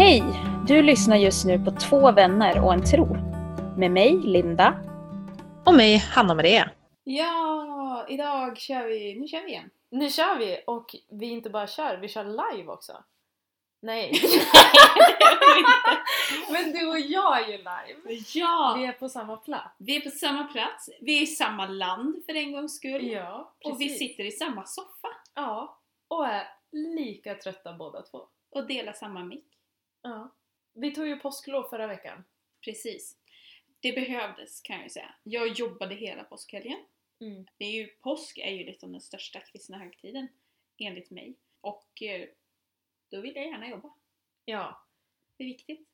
Hej! Du lyssnar just nu på Två vänner och en tro. Med mig, Linda. Och mig, Hanna-Maria. Ja, idag kör vi, nu kör vi igen. Nu kör vi och vi inte bara kör, vi kör live också. Nej. Men du och jag är ju live. Ja, Vi är på samma plats. vi är på samma plats, vi är i samma land för en gångs skull. Ja, och vi sitter i samma soffa Ja, och är lika trötta båda två. och delar samma mick. Ja. Vi tog ju påsklov förra veckan. Precis. Det behövdes kan jag ju säga. Jag jobbade hela påskhelgen. Mm. Det är ju, påsk är ju liksom den största kristna högtiden, enligt mig. Och eh, då vill jag gärna jobba. Ja, Det är viktigt.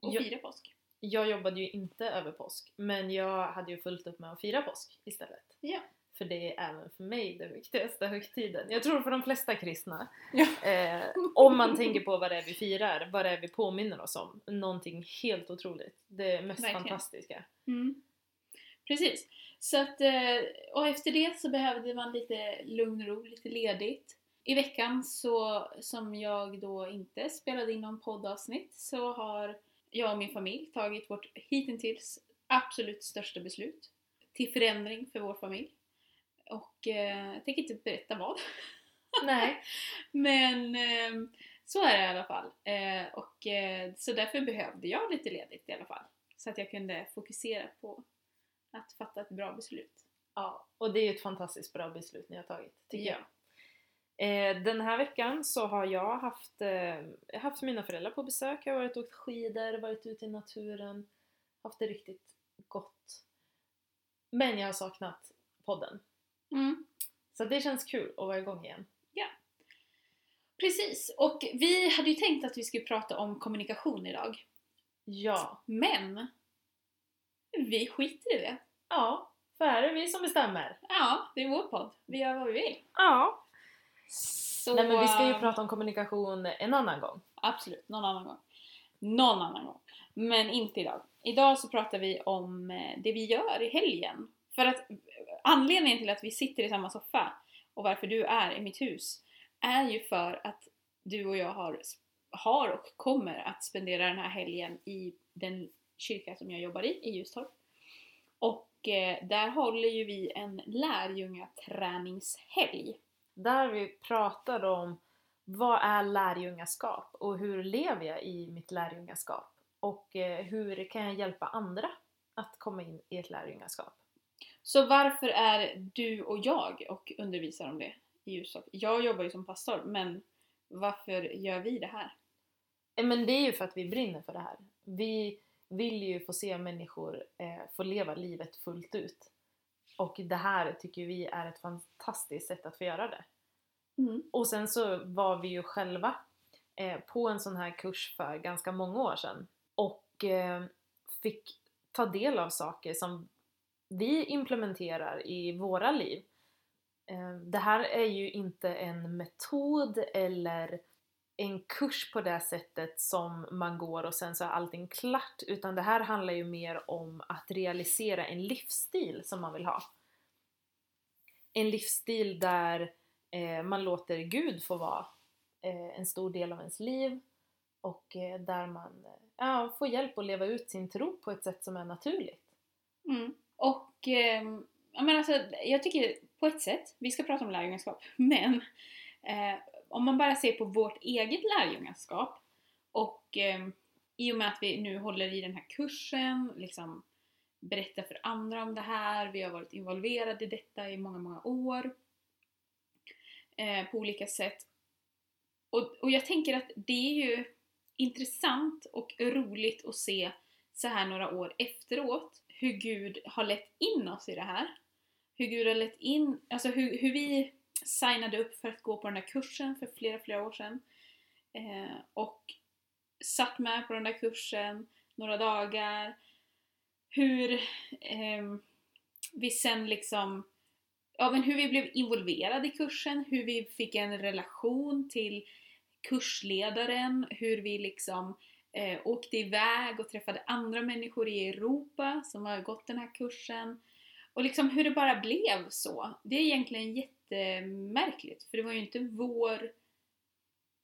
Och Ja. fira påsk. jag jobbade ju inte över påsk, men jag hade ju fullt upp med att fira påsk istället. Ja. För det är även för mig den viktigaste högtiden. Jag tror för de flesta kristna. Ja. Eh, om man tänker på vad det är vi firar, vad det är vi påminner oss om. Någonting helt otroligt. Det mest Verkligen. fantastiska. Mm. Precis. Så att, eh, och efter det så behövde man lite lugn och ro, lite ledigt. I veckan så, som jag då inte spelade in någon poddavsnitt, så har jag och min familj tagit vårt hittills absolut största beslut till förändring för vår familj. Eh, jag tänker inte berätta vad. Nej. Men eh, så är det i alla fall. Eh, och, eh, så därför behövde jag lite ledigt i alla fall. Så att jag kunde fokusera på att fatta ett bra beslut. Ja, och det är ju ett fantastiskt bra beslut ni har tagit, tycker Ja. jag. Eh, den här veckan så har jag haft, eh, haft mina föräldrar på besök, jag har varit och åkt skidor, varit ute i naturen, haft det riktigt gott. Men jag har saknat podden. Så det känns kul att vara igång igen. Precis, och vi hade ju tänkt att vi skulle prata om kommunikation idag. Ja. Men vi skiter i det. Ja, för här är vi som bestämmer. Ja, det är vår podd. Vi gör vad vi vill. Ja. Så, Nej men vi ska ju prata om kommunikation en annan gång. Absolut, någon annan gång. Någon annan gång. Men inte idag. Idag så pratar vi om eh, det vi gör i helgen. För att anledningen till att vi sitter i samma soffa och varför du är i mitt hus är ju för att du och jag har, har och kommer att spendera den här helgen i den kyrka som jag jobbar i, i Ljustorp. Och eh, där håller ju vi en lärjungaträningshelg. Där vi pratar om vad är lärjungaskap och hur lever jag i mitt lärjungaskap? Och eh, hur kan jag hjälpa andra att komma in i ett lärjungaskap? Så varför är du och jag och undervisar om det i Ljusdal? Jag jobbar ju som pastor, men varför gör vi det här? Eh, Men det är ju för att vi brinner för det här. Vi vill ju få se människor eh, få leva livet fullt ut. Och det här tycker vi är ett fantastiskt sätt att få göra det. Och sen så var vi ju själva eh, på en sån här kurs för ganska många år sedan och eh, fick ta del av saker som vi implementerar i våra liv. Ehm, det här är ju inte en metod eller en kurs på det sättet som man går och sen så är allting klart utan det här handlar ju mer om att realisera en livsstil som man vill ha. En livsstil där eh, man låter Gud få vara eh, en stor del av ens liv och eh, där man ja, får hjälp att leva ut sin tro på ett sätt som är naturligt. Mm. Och eh, jag, menar alltså, jag tycker på ett sätt, vi ska prata om lärjungaskap, men eh, om man bara ser på vårt eget lärjungaskap och eh, i och med att vi nu håller i den här kursen, liksom berättar för andra om det här, vi har varit involverade i detta i många, många år eh, på olika sätt. Och, och jag tänker att det är ju intressant och roligt att se så här några år efteråt hur Gud har lett in oss i det här. Hur Gud har lett in, alltså hur, hur vi signade upp för att gå på den där kursen för flera, flera år sedan. Eh, och satt med på den där kursen några dagar. Hur eh, vi sen liksom, ja men hur vi blev involverade i kursen, hur vi fick en relation till kursledaren, hur vi liksom eh, åkte iväg och träffade andra människor i Europa som har gått den här kursen. Och liksom hur det bara blev så. Det är egentligen jättemärkligt för det var ju inte vår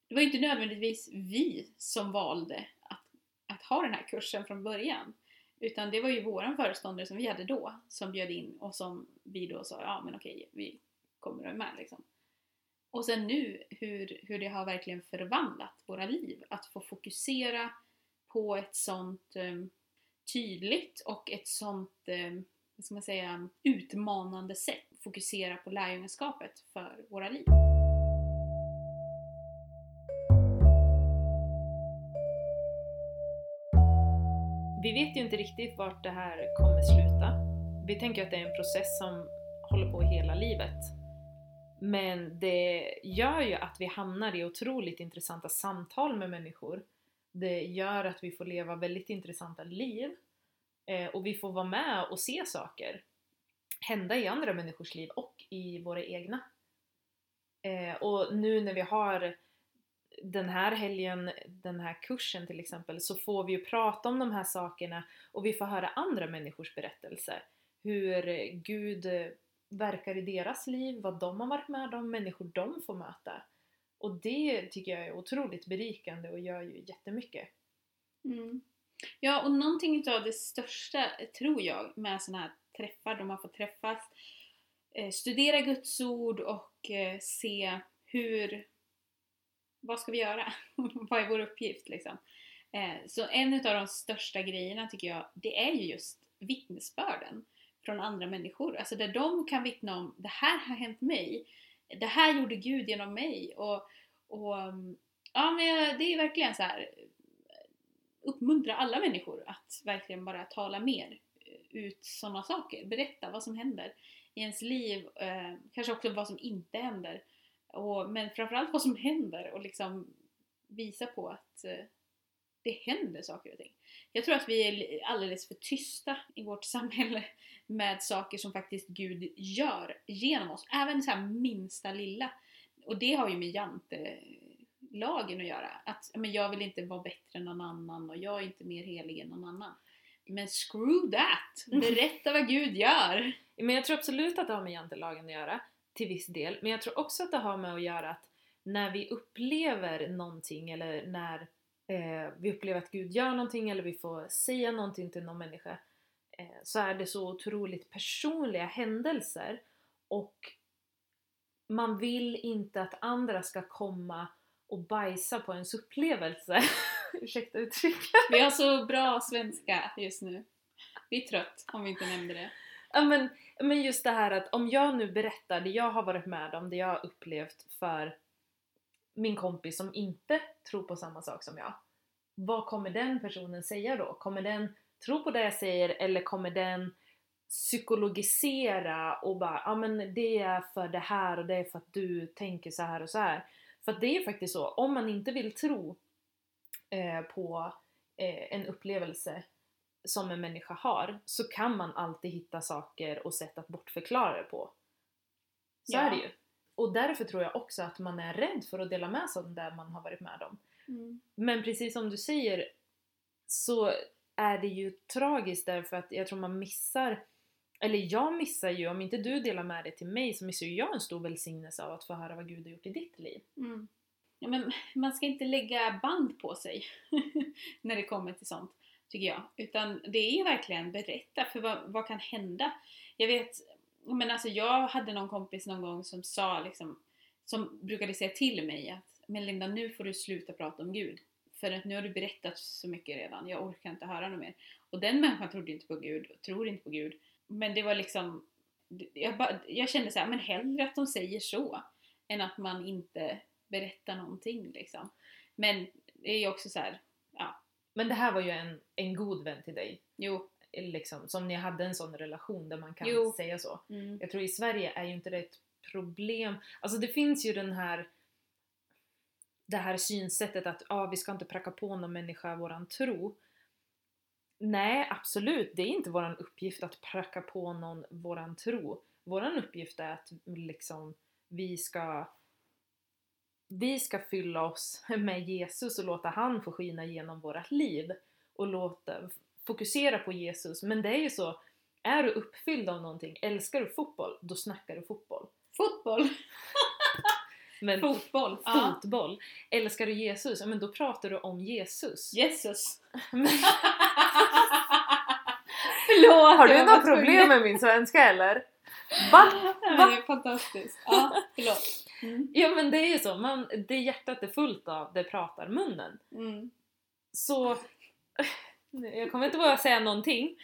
det var ju inte nödvändigtvis vi som valde att, att ha den här kursen från början. Utan det var ju våran föreståndare som vi hade då som bjöd in och som vi då sa ja men okej, vi kommer att med liksom. Och sen nu hur, hur det har verkligen förvandlat våra liv. Att få fokusera på ett sånt um, tydligt och ett sånt, um, vad ska man säga, utmanande sätt. Fokusera på lärjungaskapet för våra liv. Vi vet ju inte riktigt vart det här kommer sluta. Vi tänker att det är en process som håller på hela livet. Men det gör ju att vi hamnar i otroligt intressanta samtal med människor. Det gör att vi får leva väldigt intressanta liv. Eh, och vi får vara med och se saker hända i andra människors liv och i våra egna. Eh, och nu när vi har den här helgen, den här kursen till exempel, så får vi ju prata om de här sakerna och vi får höra andra människors berättelser. Hur Gud verkar i deras liv, vad de har varit med om, människor de får möta. Och det tycker jag är otroligt berikande och gör ju jättemycket. Mm. Ja, och någonting av det största, tror jag, med sådana här träffar, de har fått träffas, eh, studera Guds ord och eh, se hur, vad ska vi göra? vad är vår uppgift liksom? Eh, så en av de största grejerna tycker jag, det är ju just vittnesbörden från andra människor. Alltså där de kan vittna om det här har hänt mig. Det här gjorde Gud genom mig. Och, och mm, ja, men det är verkligen så här eh, uppmuntra alla människor att verkligen bara tala mer eh, ut sådana saker. Berätta vad som händer i ens liv. Eh, kanske också vad som inte händer. Och, men framförallt vad som händer och liksom visa på att eh, det händer saker och ting. Jag tror att vi är alldeles för tysta i vårt samhälle med saker som faktiskt Gud gör genom oss. Även så minsta lilla. Och det har ju med jantelagen att göra. Att men jag vill inte vara bättre än någon annan och jag är inte mer helig än någon annan. Men screw that! Berätta vad Gud gör! Men jag tror absolut att det har med jantelagen att göra, till viss del. Men jag tror också att det har med att göra att när vi upplever någonting eller när eh, vi upplever att Gud gör någonting eller vi får säga någonting till någon människa eh, så är det så otroligt personliga händelser och man vill inte att andra ska komma och bajsa på ens upplevelse. Ursäkta uttrycket. Vi har så bra svenska just nu. Vi är trött om vi inte nämnde det. Ja men, men just det här att om jag nu berättar det jag har varit med om, det jag har upplevt för min kompis som inte tror på samma sak som jag. Vad kommer den personen säga då? Kommer den tro på det jag säger eller kommer den psykologisera och bara ja men det är för det här och det är för att du tänker så här och så här. För att det är faktiskt så, om man inte vill tro eh, på eh, en upplevelse som en människa har så kan man alltid hitta saker och sätt att bortförklara det på. Så Ja. är det ju. Och därför tror jag också att man är rädd för att dela med sig av det där man har varit med om. Mm. Men precis som du säger så är det ju tragiskt därför att jag tror man missar eller jag missar ju, om inte du delar med dig till mig så missar ju jag en stor välsignelse av att få höra vad Gud har gjort i ditt liv. Mm. Ja, men man ska inte lägga band på sig när det kommer till sånt, tycker jag. Utan det är verkligen berätta, för vad, vad kan hända? Jag vet, men alltså jag hade någon kompis någon gång som sa liksom, som brukade säga till mig att men Linda, nu får du sluta prata om Gud. För att nu har du berättat så mycket redan, jag orkar inte höra något mer. Och den människan trodde inte på Gud, och tror inte på Gud. Men det var liksom, jag, bara, jag kände så här, men hellre att de säger så, än att man inte berättar någonting liksom. Men det är ju också så här, ja, Men det här var ju en, en god vän till dig. jo. Liksom, som ni hade en sån relation där man kan Jo. säga så. Mm. Jag tror i Sverige är ju inte det ett problem. Alltså det finns ju den här det här synsättet att ah, vi ska inte pracka på någon människa våran tro. Nej, absolut, det är inte våran uppgift att pracka på någon våran tro. Våran uppgift är att liksom vi ska vi ska fylla oss med Jesus och låta han få skina genom vårat liv och låta, fokusera på Jesus. Men det är ju så, är du uppfylld av någonting, älskar du fotboll, då snackar du fotboll. Fotboll! Men Fotboll. Ja. fotboll. Älskar du Jesus? Ja men då pratar du om Jesus. Jesus. Förlåt! har du tvungen. problem med min svenska eller? Va? Va? Det är fantastiskt. Ja, förlåt. Mm. Ja men det är ju så, man, det hjärtat är fullt av, det pratar munnen. Mm. Så... Jag kommer inte våga säga någonting.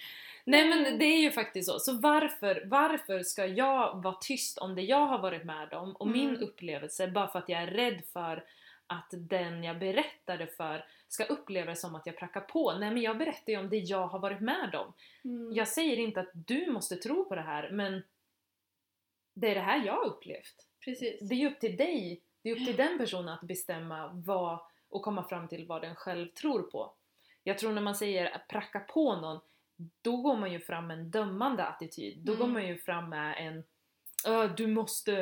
Nej men det är ju faktiskt så. Så varför, varför ska jag vara tyst om det jag har varit med om och min Mm. upplevelse bara för att jag är rädd för att den jag berättade för ska uppleva det som att jag prackar på. Nej men jag berättar ju om det jag har varit med om. Mm. Jag säger inte att du måste tro på det här men det är det här jag har upplevt. Precis. Det är ju upp till dig, det är upp till den personen att bestämma vad och komma fram till vad den själv tror på. Jag tror när man säger att pracka på någon, då går man ju fram med en dömande attityd. Då Mm. går man ju fram med en "Ö, du måste...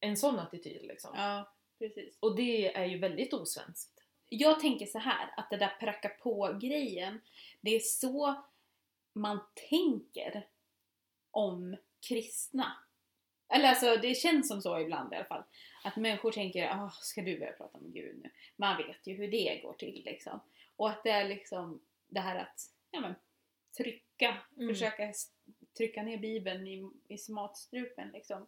En sån attityd liksom. Ja, precis. Och det är ju väldigt osvenskt. Jag tänker så här att det där pracka på grejen, det är så man tänker om kristna. Eller alltså det känns som så ibland i alla fall. Att människor tänker, ah, ska du börja prata med Gud nu? Man vet ju hur det går till liksom. Och att det är liksom det här att, ja men, trycka, Mm. försöka trycka ner bibeln i, i smatstrupen liksom.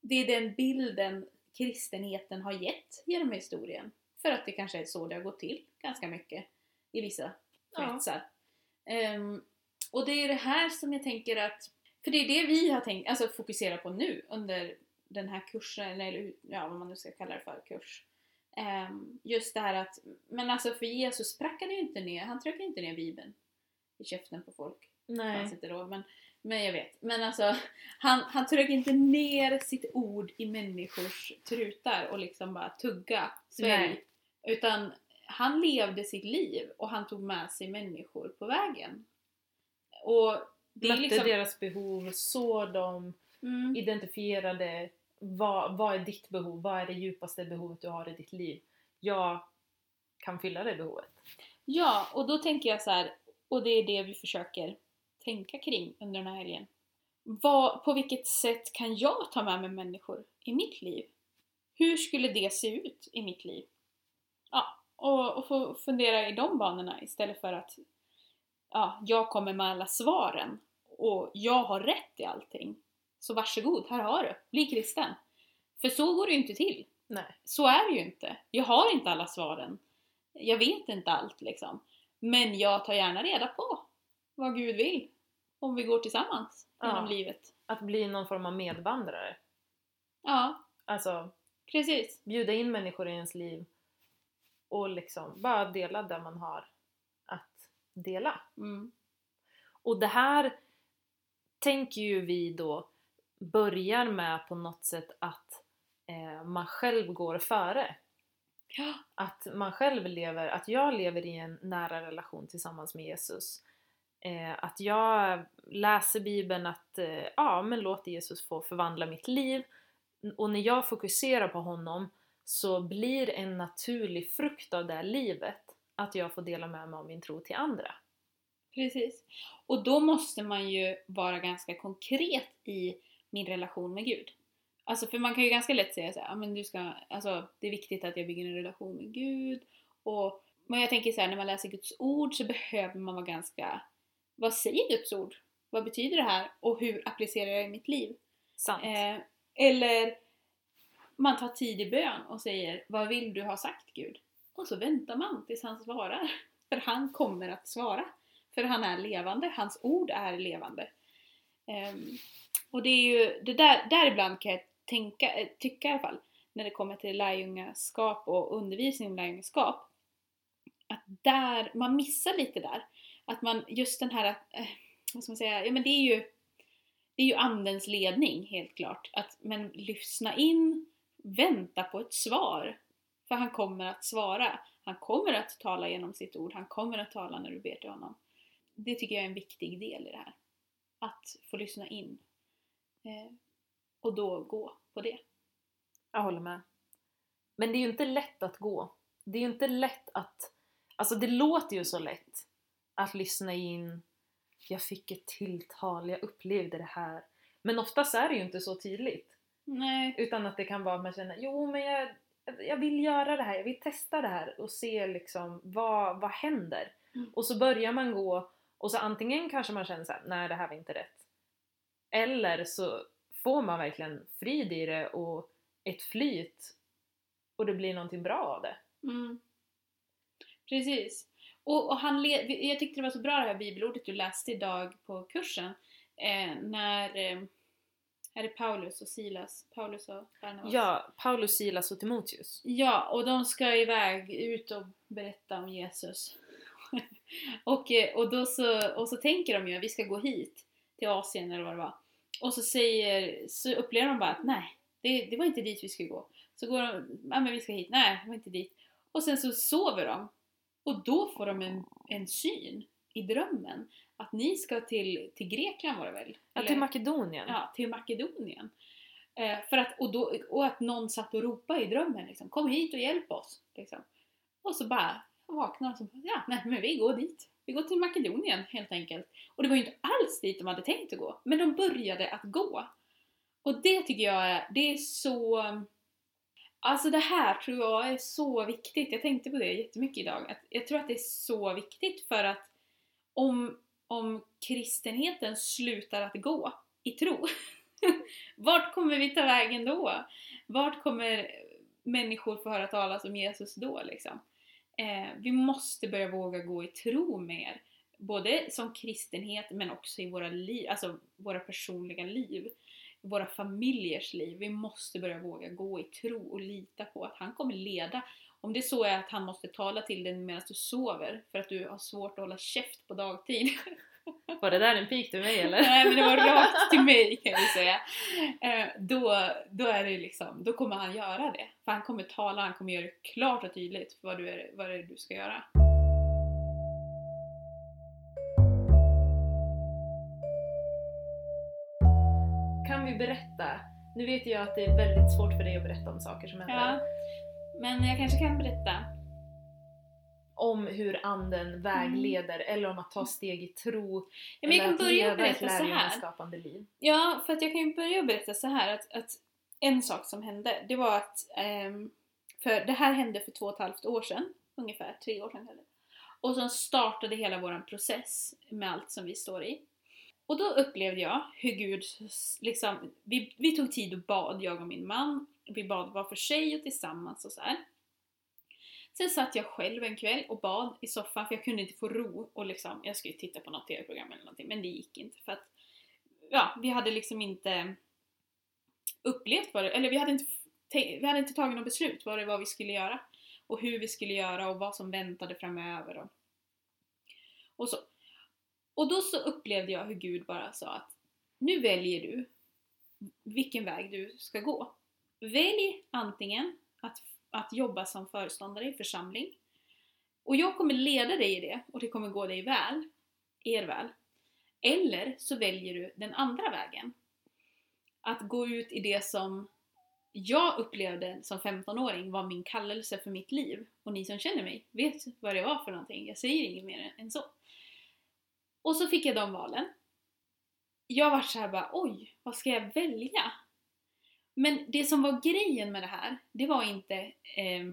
Det är den bilden kristenheten har gett genom historien. För att det kanske är så det har gått till ganska mycket i vissa Ja. kretsar. Ehm, och det är det här som jag tänker att, för det är det vi har tänkt, alltså fokusera på nu under den här kursen, eller ja vad man nu ska kalla det för, kurs. Ehm, just det här att, men alltså för Jesus prackade ju inte ner, han tryckte inte ner bibeln i käften på folk. Nej. fanns inte då, men, men jag vet. Men alltså, han, han tryckte inte ner sitt ord i människors trutar och liksom bara tugga, svälj. Utan han levde sitt liv och han tog med sig människor på vägen. Och det Mötte liksom... deras behov, såg dem, Mm, identifierade vad, vad är ditt behov, vad är det djupaste behovet du har i ditt liv. Jag kan fylla det behovet. ja, och då tänker jag så här, och det är det vi försöker tänka kring under den här helgen. Vad, på vilket sätt kan jag ta med mig människor i mitt liv? Hur skulle det se ut i mitt liv? Ja, och, och få fundera i de banorna istället för att ja, jag kommer med alla svaren och jag har rätt i allting. Så varsågod, här har du, bli kristen. För så går det ju inte till. Nej. Så är det ju inte. Jag har inte alla svaren. Jag vet inte allt liksom. Men jag tar gärna reda på vad Gud vill. Om vi går tillsammans Ja. genom livet. Att bli någon form av medvandrare. Ja, Alltså precis. bjuda in människor i ens liv och liksom bara dela det man har att dela. Mm. Och det här tänker ju vi då börjar med på något sätt att eh, man själv går före. Ja. Att man själv lever, att jag lever i en nära relation tillsammans med Jesus. Eh, att jag läser bibeln att eh, ja, men låt Jesus få förvandla mitt liv. Och när jag fokuserar på honom så blir en naturlig frukt av det här livet att jag får dela med mig av min tro till andra. Precis. Och då måste man ju vara ganska konkret i min relation med Gud. Alltså för man kan ju ganska lätt säga så här, "Ja, men du ska, alltså det är viktigt att jag bygger en relation med Gud. Och, men jag tänker så här, när man läser Guds ord så behöver man vara ganska, vad säger Guds ord? Vad betyder det här? Och hur applicerar jag det i mitt liv? Sant. Eh, eller man tar tid i bön och säger Vad vill du ha sagt Gud? Och så väntar man tills han svarar. För han kommer att svara. För han är levande, hans ord är levande. Ehm, och det är ju, det där, där ibland kan jag tänka, eh, tycka i alla fall, när det kommer till lärjungaskap och undervisning om lärjungaskap, att där, man missar lite där. Att man, just den här, eh, vad ska man säga, ja men det är ju det är ju andens ledning helt klart. Att, men lyssna in, vänta på ett svar. För han kommer att svara. Han kommer att tala genom sitt ord. Han kommer att tala när du ber till honom. Det tycker jag är en viktig del i det här. Att få lyssna in. Eh, och då gå på det. Jag håller med. Men det är ju inte lätt att gå. Det är ju inte lätt att... Alltså det låter ju så lätt att lyssna in. Jag fick ett tilltal, jag upplevde det här. Men oftast är det ju inte så tydligt. Nej. Utan att det kan vara att man känner jo men jag, jag vill göra det här, jag vill testa det här och se liksom vad, vad händer. Mm. Och så börjar man gå och så antingen kanske man känner såhär, nej det här var inte rätt. Eller så får man verkligen frid i det och ett flyt och det blir någonting bra av det. Mm. Precis. Och, och han jag tyckte det var så bra det här bibelordet du läste idag på kursen. Eh, när eh, är det Paulus och Silas, Paulus och Barnabas? Ja, Paulus, Silas och Timoteus. Ja, och de ska iväg ut och berätta om Jesus. och, eh, och, då så, och så tänker de ju att vi ska gå hit till Asien eller vad det var. Och så, säger, så upplever de bara att nej, det, det var inte dit vi skulle gå. Så går de, ja men vi ska hit, nej det var inte dit. Och sen så sover de. Och då får de en, en syn i drömmen. Att ni ska till, till Grekland var det väl? Ja, till Makedonien. Ja, till Makedonien. Eh, för att, och, då, och att någon satt och ropade i drömmen liksom, Kom hit och hjälp oss! Liksom. Och så bara vaknade och så bara, ja, nej men vi går dit. Vi går till Makedonien helt enkelt. Och det var ju inte alls dit de hade tänkt att gå, men de började att gå. Och det tycker jag är, det är så... Alltså det här tror jag är så viktigt. Jag tänkte på det jättemycket idag. Att jag tror att det är så viktigt för att om, om kristenheten slutar att gå i tro, vart kommer vi ta vägen då? Vart kommer människor få höra talas om Jesus då liksom? Eh, vi måste börja våga gå i tro mer. Både som kristenhet men också i våra liv, alltså våra personliga liv. Våra familjers liv. Vi måste börja våga gå i tro och lita på att han kommer leda. Om det så är att han måste tala till dig medan du sover för att du har svårt att hålla käft på dagtid. Var det där en pik till mig eller? Nej men det var rakt till mig kan vi säga. Eh, då, då är det liksom, då kommer han göra det. För han kommer tala, han kommer göra det klart och tydligt vad, du är, vad det är du ska göra. Kan vi berätta? Nu vet jag att det är väldigt svårt för dig att berätta om saker som händer. Ja. Men jag kanske kan berätta. Om hur anden vägleder eller om att ta steg i tro. Mm. Ja, men jag eller kan börja berätta så här. liv. Ja, för att jag kan ju börja berätta så här att, att en sak som hände, det var att ehm, för det här hände för två och ett halvt år sedan, ungefär tre år sedan kanske. Och sen startade hela vår process med allt som vi står i. Och då upplevde jag hur Gud, liksom, vi, vi tog tid och bad, jag och min man. Vi bad var för sig och tillsammans och så här. Sen satt jag själv en kväll och bad i soffan för jag kunde inte få ro och liksom, jag skulle titta på något tv-program eller någonting men det gick inte för att ja, vi hade liksom inte upplevt vad det, eller vi hade inte, vi hade inte tagit något beslut vad det var vi skulle göra och hur vi skulle göra och vad som väntade framöver och, och så. Och då så upplevde jag hur Gud bara sa att nu väljer du vilken väg du ska gå. Välj antingen att, att jobba som föreståndare i församling och jag kommer leda dig i det och det kommer gå dig väl, er väl. Eller så väljer du den andra vägen. Att gå ut i det som jag upplevde som 15-åring var min kallelse för mitt liv. Och ni som känner mig vet vad det var för någonting. Jag säger inget mer än så. Och så fick jag de valen. Jag var så här bara, oj, vad ska jag välja? Men det som var grejen med det här, det var inte eh,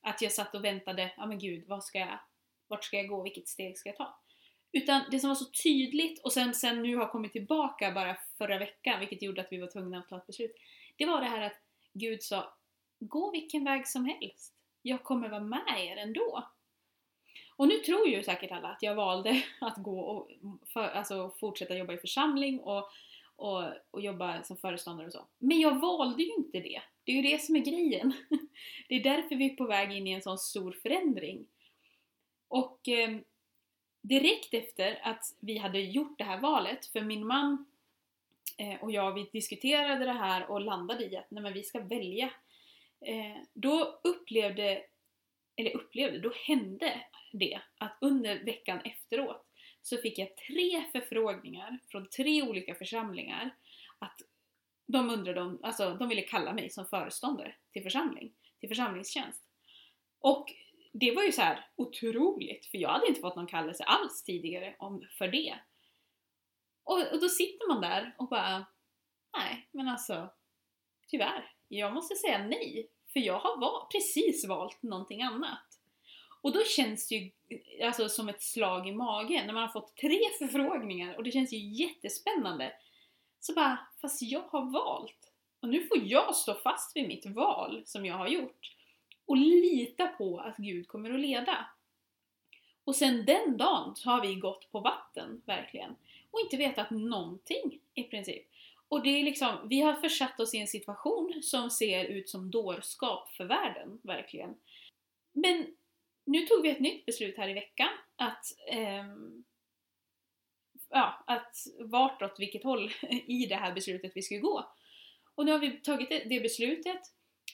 att jag satt och väntade, ja men gud, vad ska jag, vart ska jag gå, vilket steg ska jag ta? Utan det som var så tydligt och sen, sen nu har kommit tillbaka bara förra veckan, vilket gjorde att vi var tvungna att ta ett beslut. Det var det här att Gud sa, gå vilken väg som helst. Jag kommer vara med er ändå. Och nu tror ju säkert alla att jag valde att gå och för, alltså fortsätta jobba i församling och, och, och jobba som föreståndare och så. Men jag valde ju inte det. Det är ju det som är grejen. Det är därför vi är på väg in i en sån stor förändring. Och eh, direkt efter att vi hade gjort det här valet, för min man eh, och jag vi diskuterade det här och landade i att nej, men vi ska välja. Eh, då upplevde, eller upplevde, då hände det att under veckan efteråt så fick jag tre förfrågningar från tre olika församlingar att de undrade om, alltså de ville kalla mig som föreståndare till församling, till församlingstjänst. Och det var ju så här otroligt, för jag hade inte fått någon kallelse alls tidigare om, för det. Och, och då sitter man där och bara, nej men alltså, tyvärr, jag måste säga nej. För jag har val, precis valt någonting annat. Och då känns det ju alltså, som ett slag i magen när man har fått tre förfrågningar och det känns ju jättespännande. Så bara, fast jag har valt. Och nu får jag stå fast vid mitt val som jag har gjort. Och lita på att Gud kommer att leda. Och sen den dagen så har vi gått på vatten, verkligen. Och inte vetat någonting i princip. Och det är liksom, vi har försatt oss i en situation som ser ut som dårskap för världen, verkligen. Men nu tog vi ett nytt beslut här i veckan att eh, ja, att vartåt, vilket håll i det här beslutet vi skulle gå. Och nu har vi tagit det beslutet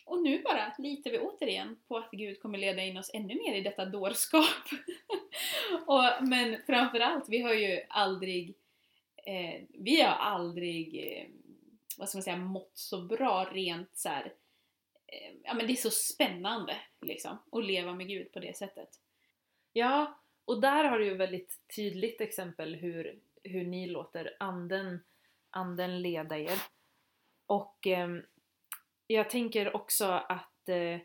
och nu bara litar vi återigen på att Gud kommer leda in oss ännu mer i detta dårskap. och, men framförallt, vi har ju aldrig eh, vi har aldrig eh, vad ska man säga, mått så bra rent så här, eh, ja men det är så spännande liksom att leva med Gud på det sättet. Ja, och där har du ju väldigt tydligt exempel hur, hur ni låter anden, anden leda er. Och eh, jag tänker också att eh,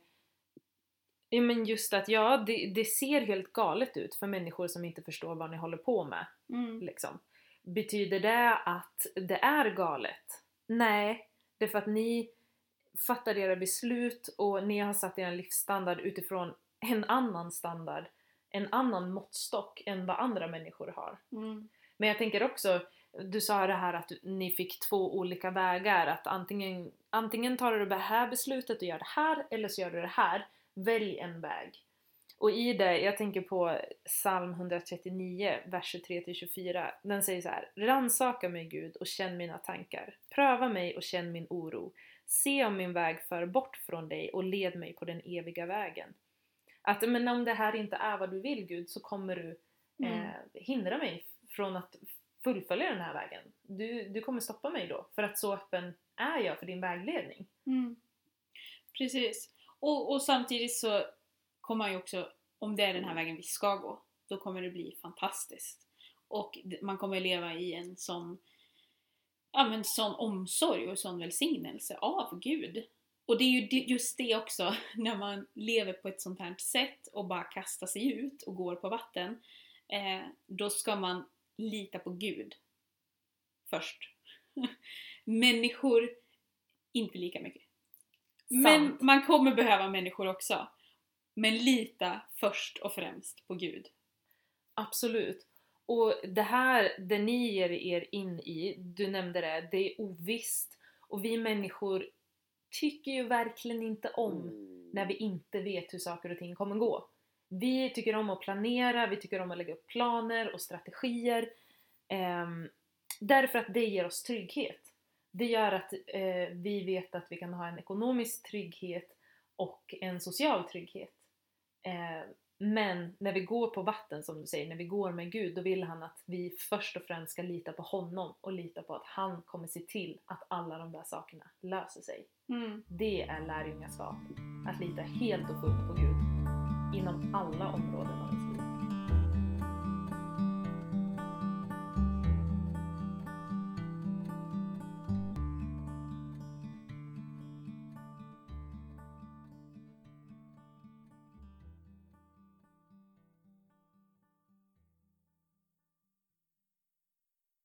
ja, men just att ja, det, det, ser helt galet ut för människor som inte förstår vad ni håller på med. Mm. Liksom. Betyder det att det är galet? Nej, det är för att ni fattar era beslut och ni har satt er livsstandard utifrån en annan standard, en annan måttstock än vad andra människor har. Mm. Men jag tänker också, du sa det här att ni fick två olika vägar, att antingen, antingen tar du det här beslutet och gör det här, eller så gör du det här. Välj en väg. Och i det, jag tänker på psalm 139, vers 23-24. Den säger så här. Ransaka mig Gud och känn mina tankar. Pröva mig och känn min oro. Se om min väg för bort från dig och led mig på den eviga vägen. Att men om det här inte är vad du vill Gud så kommer du eh, Mm. hindra mig från att fullfölja den här vägen. Du, du kommer stoppa mig då, för att så öppen är jag för din vägledning. Mm. Precis. Och, och samtidigt så kommer man ju också, om det är den här vägen vi ska gå, då kommer det bli fantastiskt. Och man kommer leva i en sån, ja men sån omsorg och sån välsignelse av Gud. Och det är ju just det också, när man lever på ett sånt här sätt och bara kastar sig ut och går på vatten, eh, då ska man lita på Gud först. Människor, inte lika mycket. Men Sant. man kommer behöva människor också. Men lita först och främst på Gud. Absolut. Och det här, det ni ger er in i, du nämnde det, det är ovisst. Och vi människor tycker ju verkligen inte om när vi inte vet hur saker och ting kommer gå. Vi tycker om att planera, vi tycker om att lägga upp planer och strategier. ehm, därför att det ger oss trygghet. Det gör att eh, vi vet att vi kan ha en ekonomisk trygghet och en social trygghet. Eh, men när vi går på vatten som du säger, när vi går med Gud, då vill han att vi först och främst ska lita på honom och lita på att han kommer se till att alla de där sakerna löser sig. Det är lärjungaskap. Att lita helt och fullt på Gud inom alla områden av